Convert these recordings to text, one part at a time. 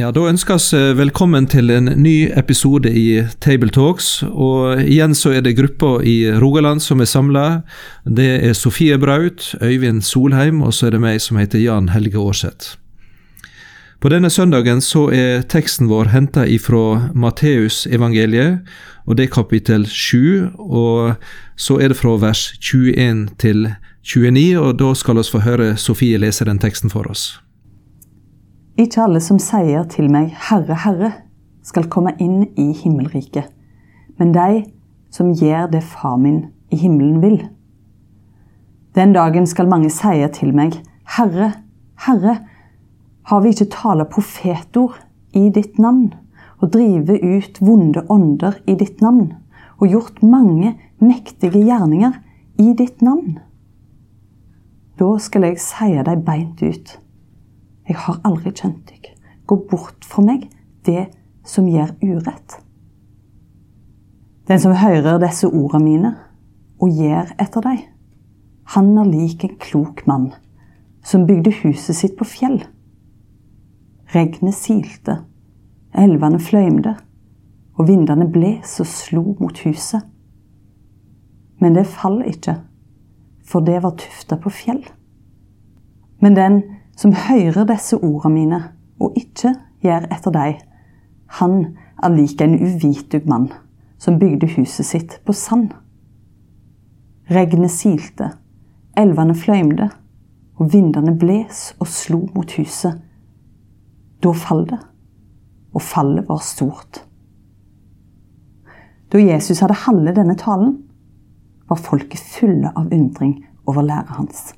Ja, Da ønskes eh, velkommen til en ny episode i Tabletalks. Og igjen så er det gruppa i Rogaland som er samla. Det er Sofie Braut, Øyvind Solheim, og så er det meg som heter Jan Helge Aarseth. På denne søndagen så er teksten vår henta ifra Matteusevangeliet, og det er kapittel 7. Og så er det fra vers 21 til 29, og da skal vi få høre Sofie lese den teksten for oss. Ikke alle som sier til meg, Herre, Herre, skal komme inn i himmelriket, men de som gjør det Far min i himmelen vil. Den dagen skal mange sie til meg, Herre, Herre, har vi ikke tala profetord i ditt navn, og drive ut vonde ånder i ditt navn, og gjort mange mektige gjerninger i ditt navn? Da skal jeg sie deg beint ut. Jeg har aldri kjent deg. Gå bort fra meg, det som gjør urett. Den som hører disse ordene mine og gjør etter dem, han er lik en klok mann som bygde huset sitt på fjell. Regnet silte, elvene fløymde, og vindene bles og slo mot huset. Men det faller ikke, for det var tufta på fjell. Men den som hører disse ordene mine og ikke gjør etter deg, han er lik en uvitug mann som bygde huset sitt på sand. Regnet silte, elvene fløymde, og vindene bles og slo mot huset. Da falt det, og fallet var stort. Da Jesus hadde halve denne talen, var folket fulle av undring over læret hans.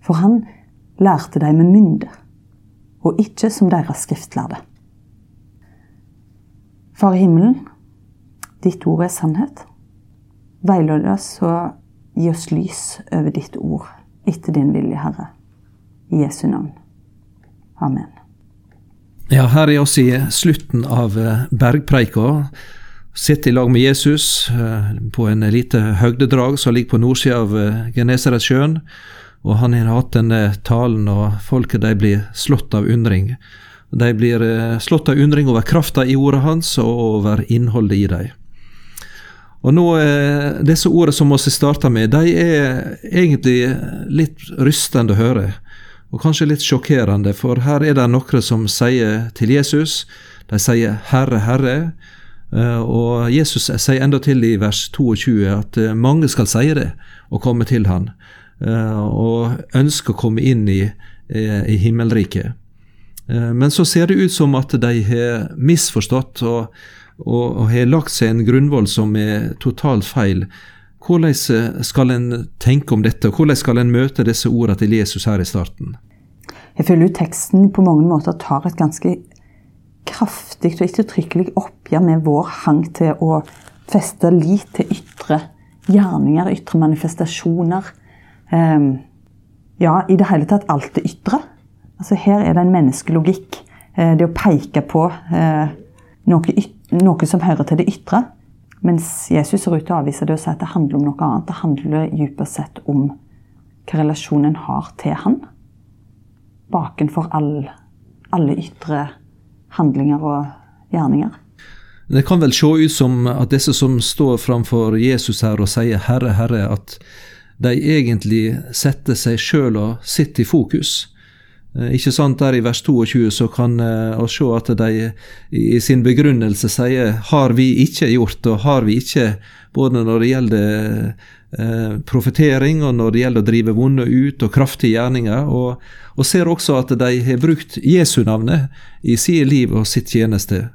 For han lærte de med mynde, og ikke som deres skriftlærde. Far i himmelen, ditt ord er sannhet. Veiled oss og gi oss lys over ditt ord etter din vilje, Herre. I Jesu navn. Amen. Ja, her er oss i slutten av eh, bergpreika. Sitter i lag med Jesus eh, på en lite høgdedrag som ligger på nordsida av eh, Genesaretsjøen. Og han har hatt denne talen, og folket de blir slått av undring. De blir eh, slått av undring over krafta i ordet hans og over innholdet i dem. Og nå, eh, Disse ordene som vi starta med, de er egentlig litt rystende å høre. Og kanskje litt sjokkerende, for her er det noen som sier til Jesus De sier 'Herre, Herre'. Eh, og Jesus sier enda til i vers 22 at mange skal si det og komme til han. Eh, og ønsker å komme inn i, eh, i himmelriket. Eh, men så ser det ut som at de har misforstått og, og, og har lagt seg en grunnvoll som er totalt feil. Hvordan skal en tenke om dette, og hvordan skal en møte disse ordene til Jesus her i starten? Jeg føler jo teksten på mange måter tar et ganske kraftig og ettertrykkelig oppgjør med vår hang til å feste lit til ytre gjerninger, ytre manifestasjoner. Um, ja, i det hele tatt alt det ytre. Altså Her er det en menneskelogikk. Uh, det å peke på uh, noe, noe, som hører til det ytre. Mens Jesus ser ut til å avvise det og si at det handler om noe annet. Det handler dypest sett om hva relasjonen har til han. Bakenfor all, alle ytre handlinger og gjerninger. Det kan vel se ut som at disse som står framfor Jesus her og sier 'Herre, Herre', at de egentlig setter seg sjøl og sitt i fokus. Eh, ikke sant, Der i vers 22 så kan vi eh, se at de i sin begrunnelse sier 'har vi ikke gjort', og 'har vi ikke', både når det gjelder eh, profetering og når det gjelder å drive vonde ut og kraftige gjerninger, og, og ser også at de har brukt Jesu navnet i sitt liv og sitt tjeneste.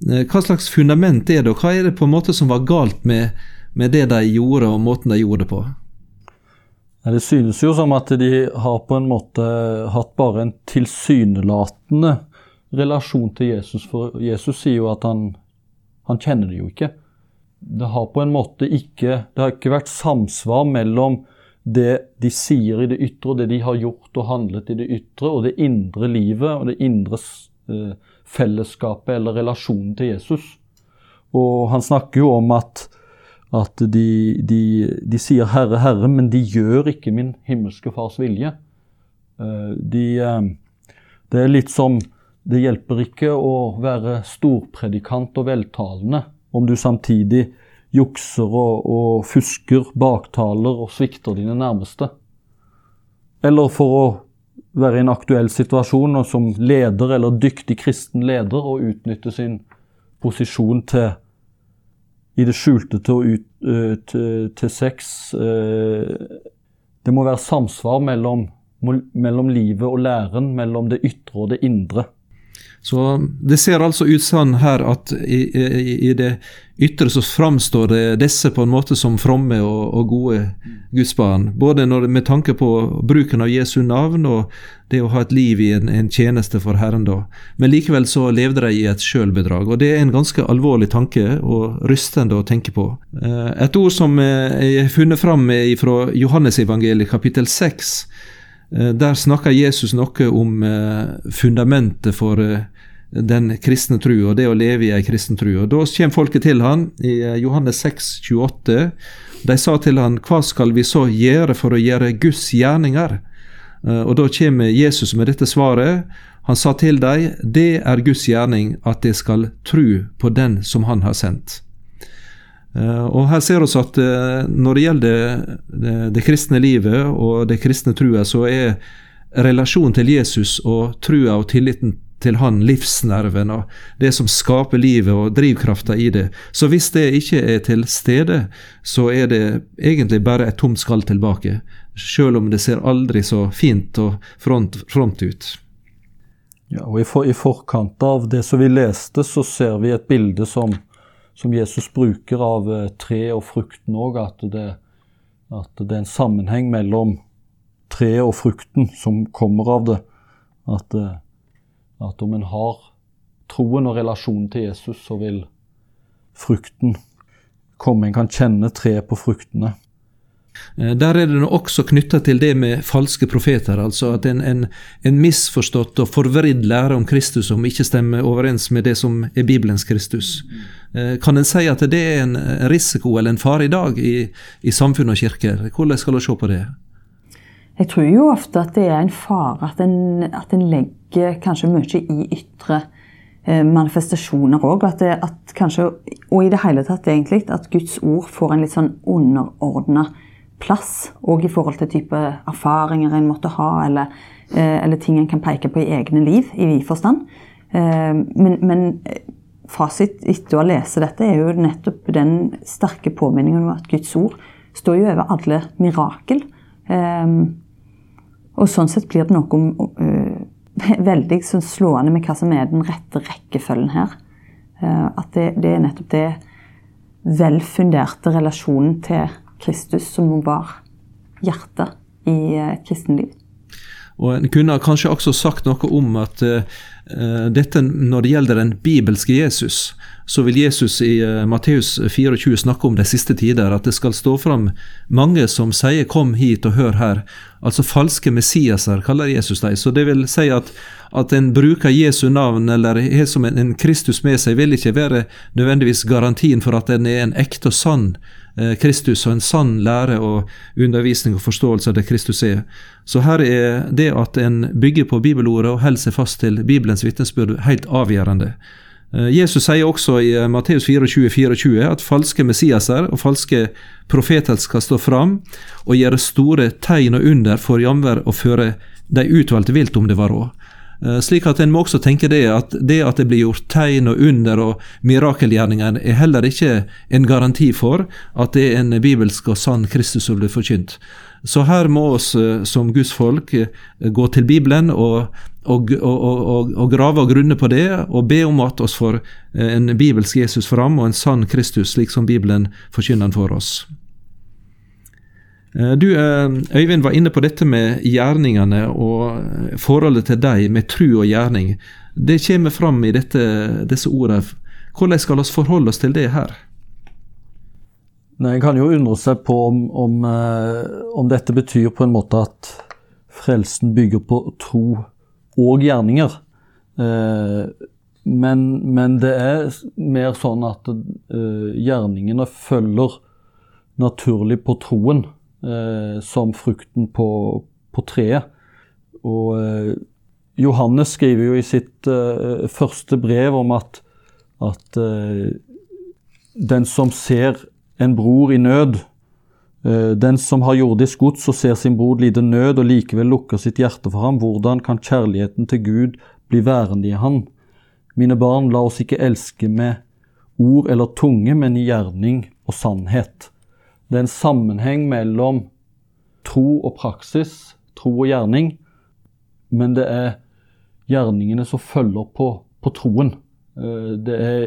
Hva slags fundament er det, og hva er det på en måte som var galt med, med det de gjorde, og måten de gjorde det på? Det synes jo som at de har på en måte hatt bare en tilsynelatende relasjon til Jesus. For Jesus sier jo at han, han kjenner det jo ikke. Det har på en måte ikke Det har ikke vært samsvar mellom det de sier i det ytre, og det de har gjort og handlet i det ytre, og det indre livet og det indre eh, fellesskapet eller relasjonen til Jesus. Og han snakker jo om at, at de, de, de, sier 'Herre, Herre', men de gjør ikke min himmelske Fars vilje. Eh, de, eh, det er litt som Det hjelper ikke å være storpredikant og veltalende om du samtidig jukser og, og fusker, baktaler og svikter dine nærmeste. Eller for å være i en aktuell situasjon og som leder eller dyktig kristen leder og utnytte sin posisjon til i det skjulte til, ut, uh, til, til sex. Uh, det må være samsvar mellom, mellom livet og læren, mellom det ytre og det indre. Så Det ser altså ut sånn her at i, i, i det ytre så framstår det disse på en måte som fromme og, og gode gudsbarn. Både når, med tanke på bruken av Jesu navn og det å ha et liv i en, en tjeneste for Herren. da. Men likevel så levde de i et sjølbedrag. Og det er en ganske alvorlig tanke og rystende å tenke på. Eh, et ord som er funnet fram fra Johannesevangeliet kapittel 6 Eh, der snakker Jesus noe om eh, fundamentet for eh, den kristne tru, og det å leve i ei kristen tru. Og Da kommer folket til han i Johannes 6, 28. De sa til han, hva skal vi så gjøre for å gjøre Guds gjerninger? Og Da kommer Jesus med dette svaret. Han sa til dem, det er Guds gjerning at de skal tru på den som han har sendt. Eh, og Her ser vi at eh, når det gjelder det kristne livet og det kristne trua, så er relasjonen til Jesus og trua og tilliten til han livsnerven og det som skaper livet og drivkrafta i det. Så hvis det ikke er til stede, så er det egentlig bare et tomt skall tilbake. Selv om det ser aldri så fint og front, front ut. Ja, og i, for, I forkant av det som vi leste, så ser vi et bilde som som Jesus bruker av tre treet og frukten òg, at, at, det er en sammenheng mellom treet og frukten som kommer av det. At, eh, at om en har troen og relasjonen til Jesus, så vil frukten komme. En kan kjenne treet på fruktene. Eh, der er det også knytta til det med falske profeter, altså at en, en, en, misforstått og forvridd lære om Kristus som ikke stemmer overens med det som er Bibelens Kristus. Eh, kan en si at det er en risiko eller en fare i dag i, i samfunn og kirker? Hvordan skal en se på det? Jeg tror jo ofte at det er en fare at en, at en legger kanskje mye i ytre eh, manifestasjoner òg. At, at kanskje, og i det hele tatt egentlig, at Guds ord får en litt sånn underordna plass, òg i forhold til type erfaringer en måtte ha, eller, eh, eller, ting en kan peke på i egne liv, i vid forstand. Eh, men, men fasit etter å lese dette er jo nettopp den sterke påminningen om at Guds ord står jo over alle mirakel. Og sånn sett blir det noe veldig sånn slående med hva som er den rette rekkefølgen her. At det, det er nettopp det velfunderte relasjonen til Kristus som var hjertet i eh, kristenliv. Og En kunne kanskje også sagt noe om at uh, dette når det gjelder den bibelske Jesus, så vil Jesus i uh, Matteus 24 snakke om de siste tider, at det skal stå fram mange som sier 'kom hit og hør her'. Altså falske messiaser, kaller Jesus dem. Så det vil si at, at en bruker Jesu navn eller har som en, en Kristus med seg, vil ikke være nødvendigvis garantien for at en er en ekte og sann Kristus og en sann lære og undervisning og forståelse av det Kristus er. Så her er det at en bygger på bibelordet og holder seg fast til Bibelens vitnesbyrd, helt avgjørende. Eh, Jesus sier også i eh, Matteus 24, 24 at falske messiaser og falske profeter skal stå fram og gjøre store tegn og under for jamvær og føre de utvalgte vilt om det var råd. Eh, slik at En må også tenke det at det at det blir gjort tegn og under og mirakelgjerninger, er heller ikke en garanti for at det er en bibelsk og sann Kristus som blir forkynt. Så her må oss eh, som Guds folk eh, gå til Bibelen og, og, og, og grave og grunne på det, og be om at oss får en bibelsk Jesus fram og en sann Kristus, slik som Bibelen forkynner for oss. Eh, du, eh, Øyvind var inne på dette med gjerningene og eh, forholdet til dem med tru og gjerning. Det kommer fram i dette, disse ordene. Hvordan skal vi forholde oss til det her? Nei, En kan jo undre seg på om, om, om, dette betyr på en måte at frelsen bygger på tro og gjerninger. Men, men det er mer sånn at gjerningene følger naturlig på troen, som frukten på, på treet. Og eh, Johannes skriver jo i sitt uh, første brev om at, at den som ser en bror i nød, den som har jordisk gods og ser sin bror lide nød og likevel lukker sitt hjerte for ham, hvordan kan kjærligheten til Gud bli værende i han? Mine barn, la oss ikke elske med ord eller tunge, men i gjerning og sannhet. Det er en sammenheng mellom tro og praksis, tro og gjerning men det er gjerningene som følger på, på troen. Eh, det er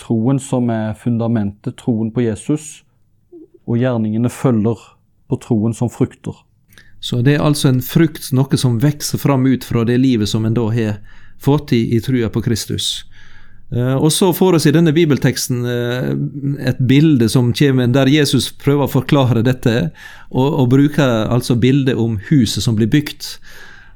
troen som er fundamentet, troen på Jesus, og gjerningene følger på troen som frukter. Så det er altså en frukt, noe som vokser fram ut fra det livet som en da har fått i, i trua på Kristus. Uh, og så får oss i denne bibelteksten uh, et bilde som kommer, der Jesus prøver å forklare dette, og, og bruker altså bildet om huset som blir bygd.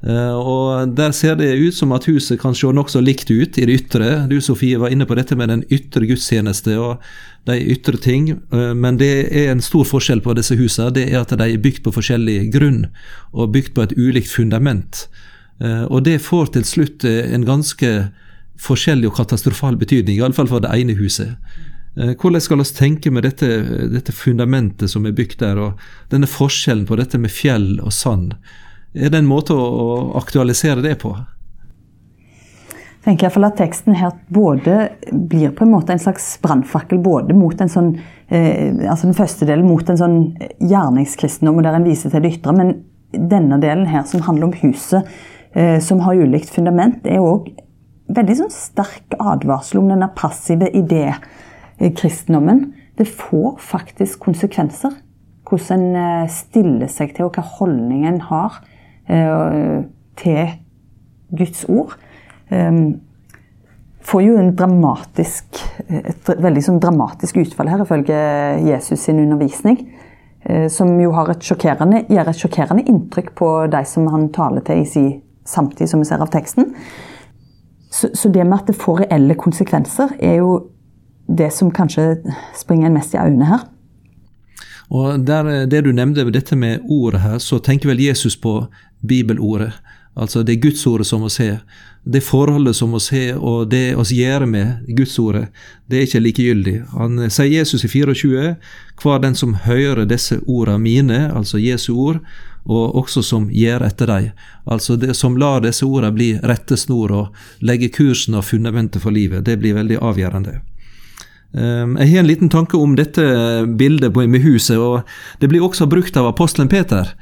Eh, og Der ser det ut som at huset kan se nokså likt ut i det ytre. Du Sofie var inne på dette med den ytre gudstjeneste og de ytre ting. Eh, men det er en stor forskjell på disse husene. Det er at de er bygd på forskjellig grunn og bygd på et ulikt fundament. Eh, og det får til slutt en ganske forskjellig og katastrofal betydning, iallfall for det ene huset. Hvordan skal vi tenke med dette, dette fundamentet som er bygd der, og denne forskjellen på dette med fjell og sand? Er det en måte å, aktualisere det på? Jeg tenker iallfall at teksten her både blir på en måte en slags brannfakkel både mot en sånn eh, altså Den første delen mot en sånn gjerningskristendom, der en viser til det ytre. Men denne delen her, som handler om huset, eh, som har ulikt fundament, er òg veldig sånn sterk advarsel om denne passive idé-kristendommen. Det får faktisk konsekvenser hvordan en eh, stiller seg til, og hva holdning en har Eh, til Guds ord, får jo en dramatisk, et veldig sånn dramatisk utfall her, ifølge Jesus sin undervisning. Eh, som jo et gjør et sjokkerende inntrykk på de som han taler til i sin samtid, som vi ser av teksten. Så, så, det med at det får reelle konsekvenser, er jo det som kanskje springer en mest i øynene her. Og der, Det du nevnte, dette med ordet her, så tenker vel Jesus på bibelordet. Altså det Gudsordet som vi har. Det forholdet som vi har, og det vi gjør med Gudsordet, det er ikke likegyldig. Han sier Jesus i 24, hver den som hører disse ordene mine, altså Jesu ord, og også som gjør etter dei, Altså det som lar disse ordene bli rettesnor og legge kursen og fundamentet for livet. Det blir veldig avgjørende. Ehm, jeg har en liten tanke om dette bildet med huset, og det blir også brukt av apostelen Peter.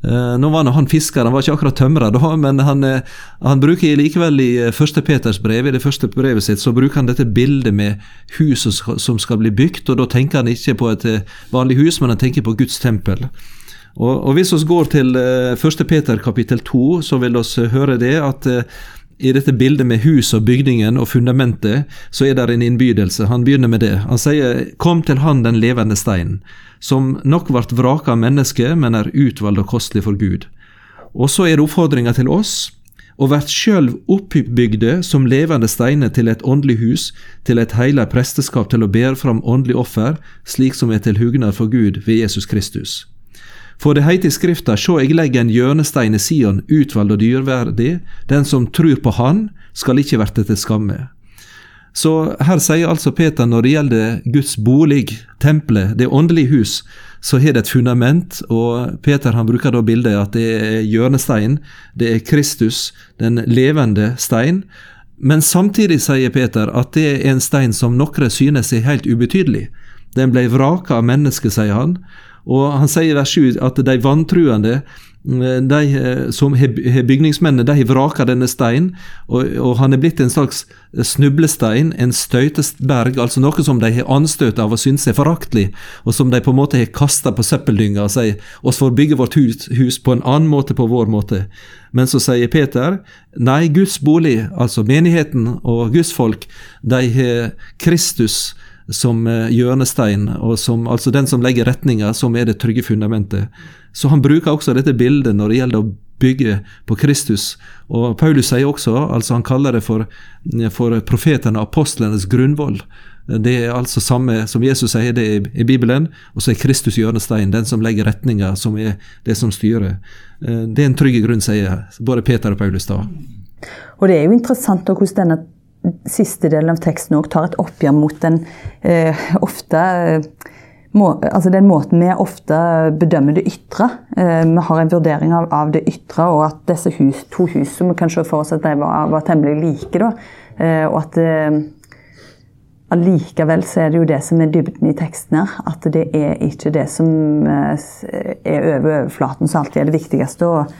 Uh, nå var han fisker, han var ikke akkurat tømrer, men han, uh, han, bruker likevel i uh, første Peters brev, i det første brevet sitt, så bruker han dette bildet med huset som skal bli bygd. og Da tenker han ikke på et vanlig hus, men han tenker på Guds tempel. Og, og Hvis vi går til 1. Peter kapittel 2, så vil vi høre det at i dette bildet med hus og bygningen og fundamentet, så er det en innbydelse. Han begynner med det. Han sier 'Kom til Han den levende steinen', som nok ble vraka av mennesket, men er utvalgt og kostelig for Gud. Og så er det oppfordringa til oss og vert sjøl oppbygde som levende steiner til et åndelig hus, til et heila presteskap til å bære fram åndelig offer, slik som er til hugnad for Gud ved Jesus Kristus. For det heiter i Skrifta, sjå eg legger en hjørnestein i Sion, utvald og dyrverdig, den som trur på Han, skal ikke verte til skamme. Så her sier altså Peter når det gjelder Guds bolig, tempelet, det åndelige hus, så har det et fundament, og Peter han bruker da bildet at det er hjørnestein, det er Kristus, den levende stein. Men samtidig sier Peter at det er en stein som noen synes er helt ubetydelig. Den ble vraka av mennesket, sier han, og Han sier i vers 7 at de vantruende, mm, de eh, som har bygningsmennene, de har vraka denne steinen, og, og, han er blitt en slags snublestein, en støytesberg, altså noe som de har anstøt av og synes er foraktelig, og som de på en måte har kasta på søppeldynga og sier oss får bygge vårt hus, hus på en annen måte, på vår måte. Men så sier Peter nei, Guds bolig, altså menigheten og Guds folk, de har Kristus som eh, hjørnestein, og som, altså den som legger retninga, som er det trygge fundamentet. Så han bruker også dette bildet når det gjelder å bygge på Kristus. Og Paulus sier også, altså han kaller det for, for profetene og apostlenes grunnvoll. Det er altså samme som Jesus sier det i Bibelen, og så er Kristus hjørnestein, den som legger retninga, som er det som styrer. Eh, det er en trygg grunn, sier både Peter og Paulus da. Og det er jo interessant hvordan denne siste delen av teksten òg tar et oppgjør mot den eh, ofte eh, må, altså den måten vi ofte bedømmer det ytre. Eh, vi har en vurdering av, av, det ytre, og at disse hus, to husene vi kan se for oss at de var, var temmelig like. Da. Eh, og at eh, allikevel så er det jo det som er dybden i teksten her. At det er ikke det som eh, er over overflaten som alltid er det viktigste. og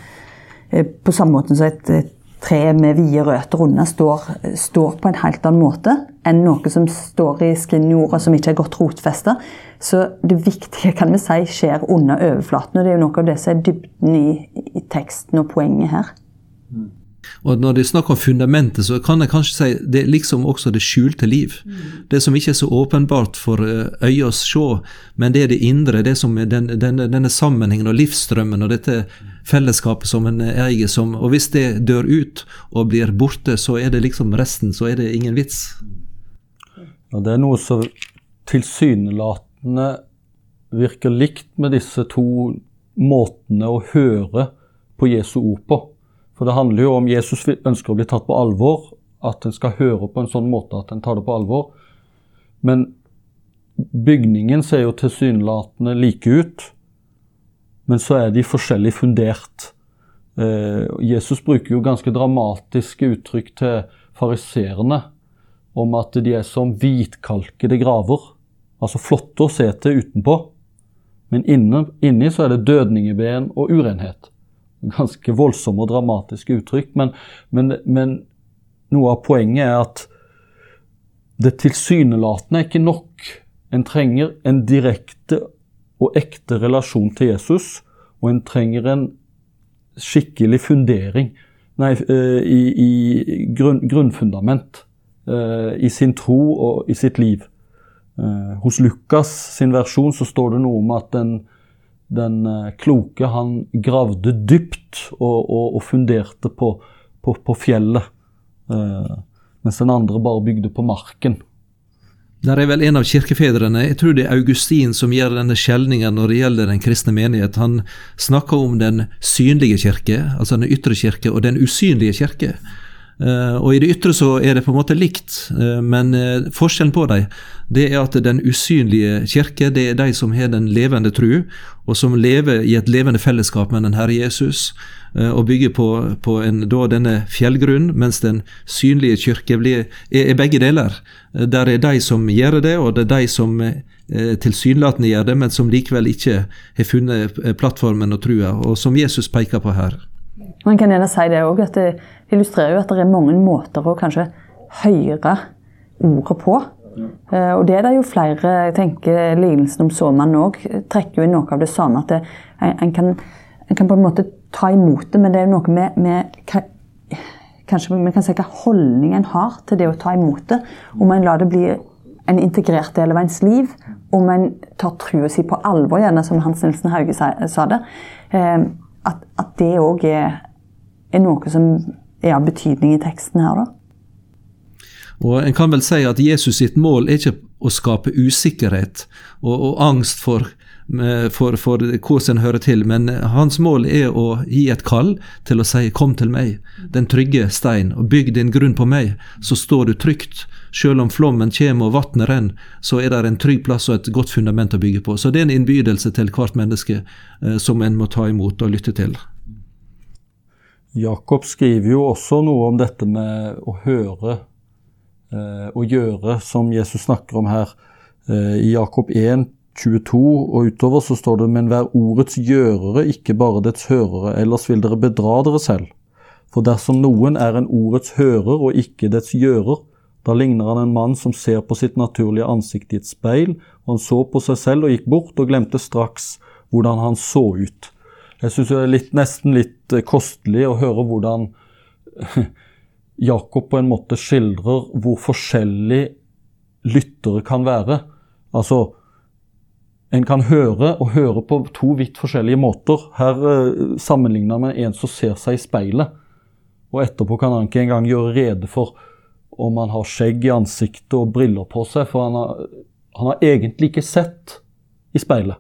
på samme måte som et, et tre med vide røtter under står, står, på en helt annen måte enn noe som står i skinnjorda som ikke er godt rotfesta. Så det viktige kan vi si skjer under overflaten, og det er jo noe av det som er dybden i, i teksten og poenget her. Mm. Og Når det er snakk om fundamentet, så kan jeg kanskje si det er liksom også det skjulte liv. Mm. Det som ikke er så åpenbart for eh, øyet å se, men det er det indre, det som er den, denne, denne sammenhengen og livsstrømmen og dette fellesskapet som en eier. Som, og hvis det dør ut og blir borte, så er det liksom resten, så er det ingen vits. Ja, det er noe som tilsynelatende virker likt med disse to måtene å høre på Jesu ord på. For det handler jo om Jesus ønsker å bli tatt på alvor, at en skal høre på en sånn måte at en tar det på alvor. Men bygningen ser jo tilsynelatende like ut, men så er de forskjellig fundert. Eh, Jesus bruker jo ganske dramatiske uttrykk til fariserene om at de er som hvitkalkede graver. Altså flotte å se til utenpå, men inni, inni så er det dødningeben og urenhet ganske voldsomme og dramatiske uttrykk. Men, men, men, noe av poenget er at det tilsynelatende er ikke nok. En trenger en direkte og ekte relasjon til Jesus, og en trenger en skikkelig fundering nei, eh, i, i grunn, grunnfundament uh, i sin tro og i sitt liv. Uh, hos Lukas sin versjon så står det noe om at den, den eh, kloke han gravde dypt og, og, og funderte på, på, på fjellet, eh, mens den andre bare bygde på marken. Der er vel en av kirkefedrene, jeg tror det er Augustin, som gjør denne skjelningen når det gjelder den kristne menighet. Han snakker om den synlige kirke, altså den ytre kirke, og den usynlige kirke. Uh, og I det ytre så er det på en måte likt, uh, men uh, forskjellen på dem det er at den usynlige kirke det er de som har den levende tru, og som lever i et levende fellesskap med den Herre Jesus, og bygger på, på en, da, denne fjellgrunn, mens den synlige kirke blir, er, er, begge deler. Der er de som gjør det, og det er de som tilsynelatende gjør det, men som likevel ikke har funnet plattformen og trua, og som Jesus peker på her. Man kan gjerne si det òg, at det illustrerer jo at det er mange måter å kanskje høre ordet på. Uh, og det er det jo flere jeg tenker Lignelsen om såmannen òg trekker jo inn noe av det samme. At det, en, en, kan, en, kan, på en måte ta imot det, men det er noe med, med Kanskje vi kan si hva holdning en har til det å ta imot det. Om en lar det bli en integrert del av ens liv. Om en tar trua si på alvor, gjerne som Hans Nilsen Hauge sa, sa det. Uh, at, at det òg er, er noe som er av betydning i teksten her, da. Og En kan vel si at Jesus sitt mål er ikke å skape usikkerhet og, og angst for, for, for hvordan en hører til, men hans mål er å gi et kall til å si 'kom til meg', den trygge stein, og bygg din grunn på meg, så står du trygt. Selv om flommen kommer og vannet renner, så er det en trygg plass og et godt fundament å bygge på. Så det er en innbydelse til hvert menneske eh, som en må ta imot og lytte til. Jakob skriver jo også noe om dette med å høre eh, og gjøre, som Jesus snakker om her. Eh, I Jakob 1, 22 og utover så står det men vær ordets gjørere, ikke bare dets hørere, ellers vil dere bedra dere selv. For dersom noen er en ordets hører og ikke dets gjører, da ligner han en mann som ser på sitt naturlige ansikt i et speil, og han så på seg selv og gikk bort og glemte straks hvordan han så ut. Jeg syns det er litt, nesten litt eh, kostelig å høre hvordan Jakob på en måte skildrer hvor forskjellig lyttere kan være. Altså, en kan høre og høre på to vidt forskjellige måter. Her eh, sammenligner med en som ser seg i speilet, og etterpå kan han ikke engang gjøre rede for om han har skjegg i ansiktet og briller på seg, for han har, han har egentlig ikke sett i speilet.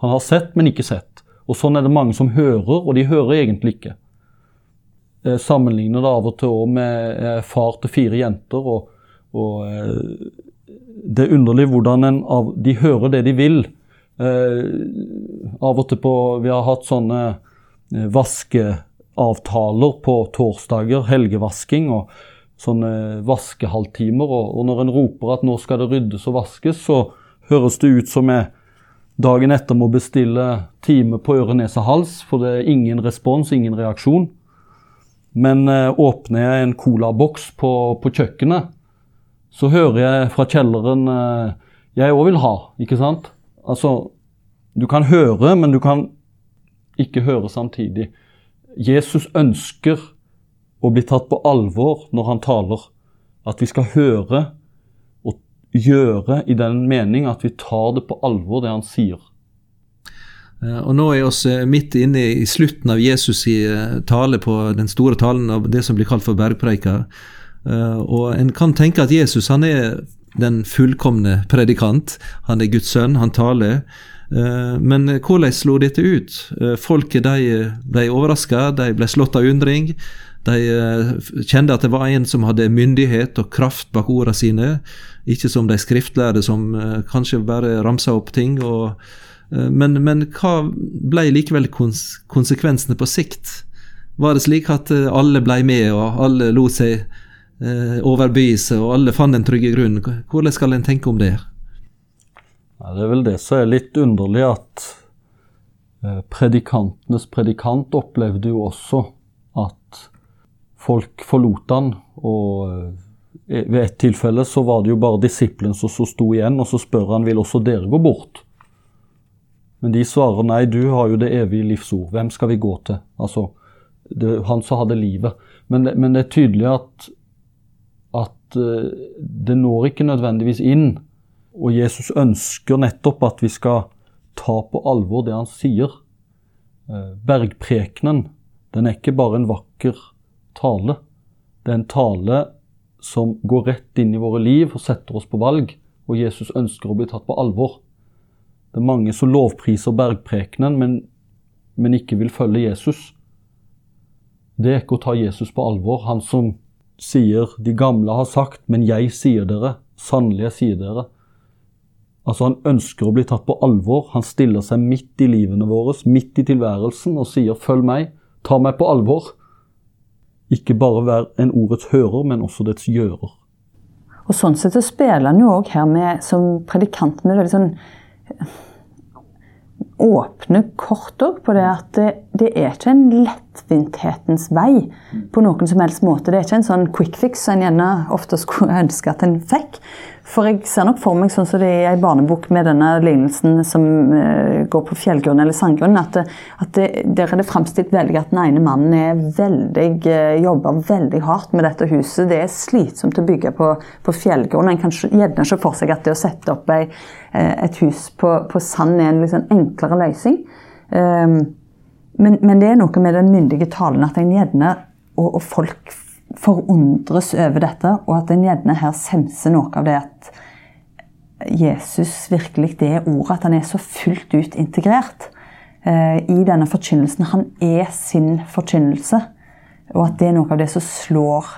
Han har sett, men ikke sett. Og sånn er det mange som hører, og de hører egentlig ikke. Jeg eh, sammenligner det av og til òg med eh, far til fire jenter. og, og eh, Det er underlig hvordan en av, de hører det de vil. av og til på Vi har hatt sånne vaskeavtaler på torsdager, helgevasking. og sånne vaskehalvtimer. Og, og når en roper at nå skal det ryddes og vaskes, så høres det ut som jeg dagen etter må bestille time på øre, nese, hals, for det er ingen respons, ingen reaksjon. Men eh, åpner jeg en colaboks på, på kjøkkenet, så hører jeg fra kjelleren eh, jeg òg vil ha, ikke sant? Altså, du kan høre, men du kan ikke høre samtidig. Jesus ønsker å bli tatt på alvor når han taler. At vi skal høre og gjøre i den mening at vi tar det på alvor, det han sier. Eh, og Nå er vi eh, midt inne i slutten av Jesus' i eh, tale på den store talen av det som blir kalt for bergpreika. Og En kan tenke at Jesus han er den fullkomne predikant. Han er Guds sønn, han taler. Men hvordan slo dette ut? Folket de ble overraska, de ble slått av undring. De kjente at det var en som hadde myndighet og kraft bak ordene sine. Ikke som de skriftlærde som uh, kanskje bare ramsa opp ting. Og, uh, men, men, hva ble likevel konsekvensene på sikt? Var det slik at alle ble med, og alle lot seg overbevise, og alle fant den trygge grunnen? Hvordan skal en tenke om det? Det er vel det som er litt underlig, at predikantenes predikant opplevde jo også folk forlot han og ved et tilfelle så var det jo bare disiplen som sto igjen, og så spør han vil også dere gå bort. Men de svarer nei, du har jo det evige livs ord. Hvem skal vi gå til? Altså, det, han som hadde livet. Men det, men det er tydelig at, at uh, det når ikke nødvendigvis inn. Og Jesus ønsker nettopp at vi skal ta på alvor det han sier. Uh, bergprekenen, den er ikke bare en vakker tale. Det er en tale som går rett inn i våre liv og setter oss på valg, og Jesus ønsker å bli tatt på alvor. Det er mange som lovpriser bergprekenen, men, men ikke vil følge Jesus. Det er ikke å ta Jesus på alvor. Han som sier 'de gamle har sagt, men jeg sier dere', sannelig jeg sier dere. Altså Han ønsker å bli tatt på alvor. Han stiller seg midt i livene våre, midt i tilværelsen, og sier 'følg meg', ta meg på alvor. Ikke bare være en ordets hører, men også dets gjører. Og Sånn sett så spiller han jo òg her med, som predikant med veldig sånn eh, åpne kort òg på det at det, det, er ikke en lettvinthetens vei på noen som helst måte. Det er ikke en sånn quick fix som en gjerne ofte skulle ønske at en fikk. For jeg ser nok for meg sånn som det er i barnebok med denne lignelsen som uh, går på fjellgrunn eller sandgrunn, at, at det, der er det framstilt veldig at den ene mannen er veldig, uh, jobber veldig hardt med dette huset. Det er slitsomt å bygge på, på fjellgrunn. En kan gjerne se for seg at det å sette opp ei, uh, et hus på, på, sand er en liksom enklere løsning. Um, men, men, det er noe med den myndige talen at en gjerne, og, og folk forundres over dette, og at en gjerne her senser noe av det at Jesus virkelig det ordet, at han er så fullt ut integrert eh, i denne forkynnelsen. Han er sin forkynnelse, og at det er noe av det som slår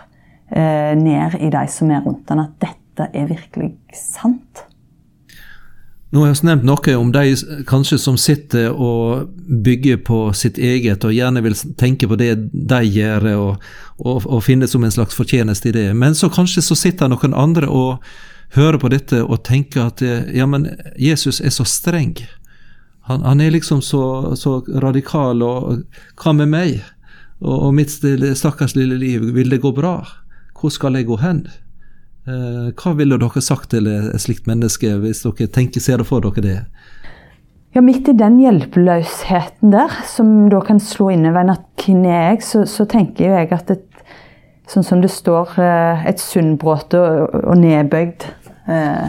eh, ned i de som er rundt han, at dette er virkelig sant. Nå har vi nevnt noe om de kanskje som sitter og bygger på sitt eget, og gjerne vil tenke på det de gjør, og, og, og finne som en slags fortjeneste i det. Men så kanskje så sitter noen andre og hører på dette og tenker at ja, men Jesus er så streng. Han, han er liksom så, så, radikal, og hva med meg? Og, og mitt stakkars lille liv, vil det gå bra? Hvor skal jeg gå hen? Eh, hva ville dere sagt til et slikt menneske, hvis dere tenker, ser det for dere det? Ja, Midt i den hjelpeløsheten der, som da kan slå innover at hvem er jeg, så, så tenker jeg at et, sånn som det står, eh, et sunnbråte og, og nedbøyd Eh,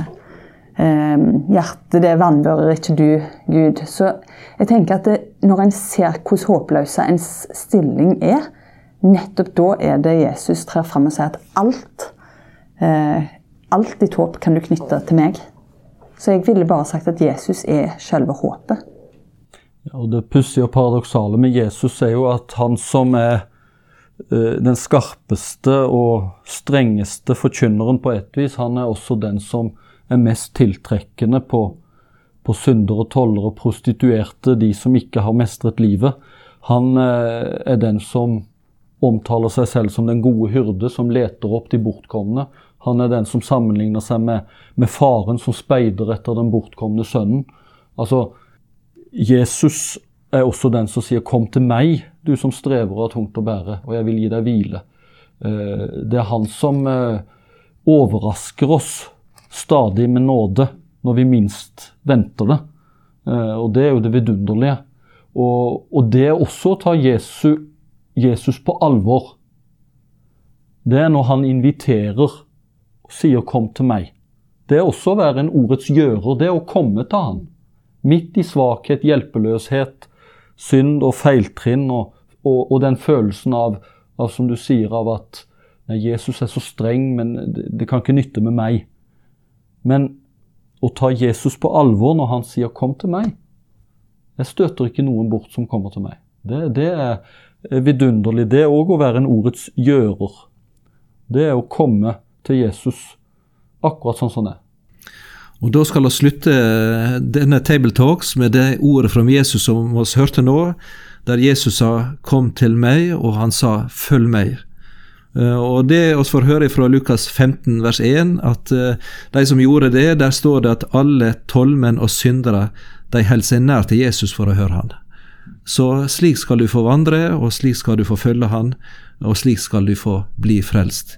eh, hjerte, det vannbører ikke du, Gud. Så jeg tenker at det, når en ser hvordan håpløse ens stilling er, nettopp da er det Jesus trer fram og sier at alt, eh, alt ditt håp kan du knytte til meg. Så jeg ville bare sagt at Jesus er selve håpet. Ja, og Det pussige og paradoksale med Jesus er jo at han som er uh, den skarpeste og strengeste forkynneren på et vis, han er også den som er mest tiltrekkende på, på syndere, tollere, prostituerte, de som ikke har mestret livet. Han uh, er den som omtaler seg selv som den gode hyrde som leter opp de bortkomne. Han er den som sammenligner seg med, med faren som speider etter den bortkomne sønnen. Altså, Jesus er også den som sier 'kom til meg, du som strever og har tungt å bære, og jeg vil gi deg hvile'. Eh, det er han som eh, overrasker oss stadig med nåde når vi minst venter det. Eh, og det er jo det vidunderlige. Og, og det er også å ta Jesus, Jesus på alvor. Det er når han inviterer sier 'kom til meg'. Det er også å være en ordets gjører. Det å komme til han. Midt i svakhet, hjelpeløshet, synd og feiltrinn og, og, og den følelsen av, av, som du sier, av at nei, Jesus er så streng, men det, det, kan ikke nytte med meg. Men å ta Jesus på alvor når han sier 'kom til meg' Jeg støter ikke noen bort som kommer til meg. Det, det er vidunderlig. Det er òg å være en ordets gjører. Det er å komme til Jesus akkurat sånn som det er. Og Da skal vi slutte denne Table Talks med det ordet fra Jesus som vi hørte nå, der Jesus sa 'kom til meg', og han sa 'følg meg'. Eh, og det vi får høre fra Lukas 15 vers 1, at eh, de som gjorde det, der står det at alle tollmenn og syndere de holder seg nær til Jesus for å høre han. Så slik skal du få vandre, og slik skal du få følge han, og slik skal du få bli frelst.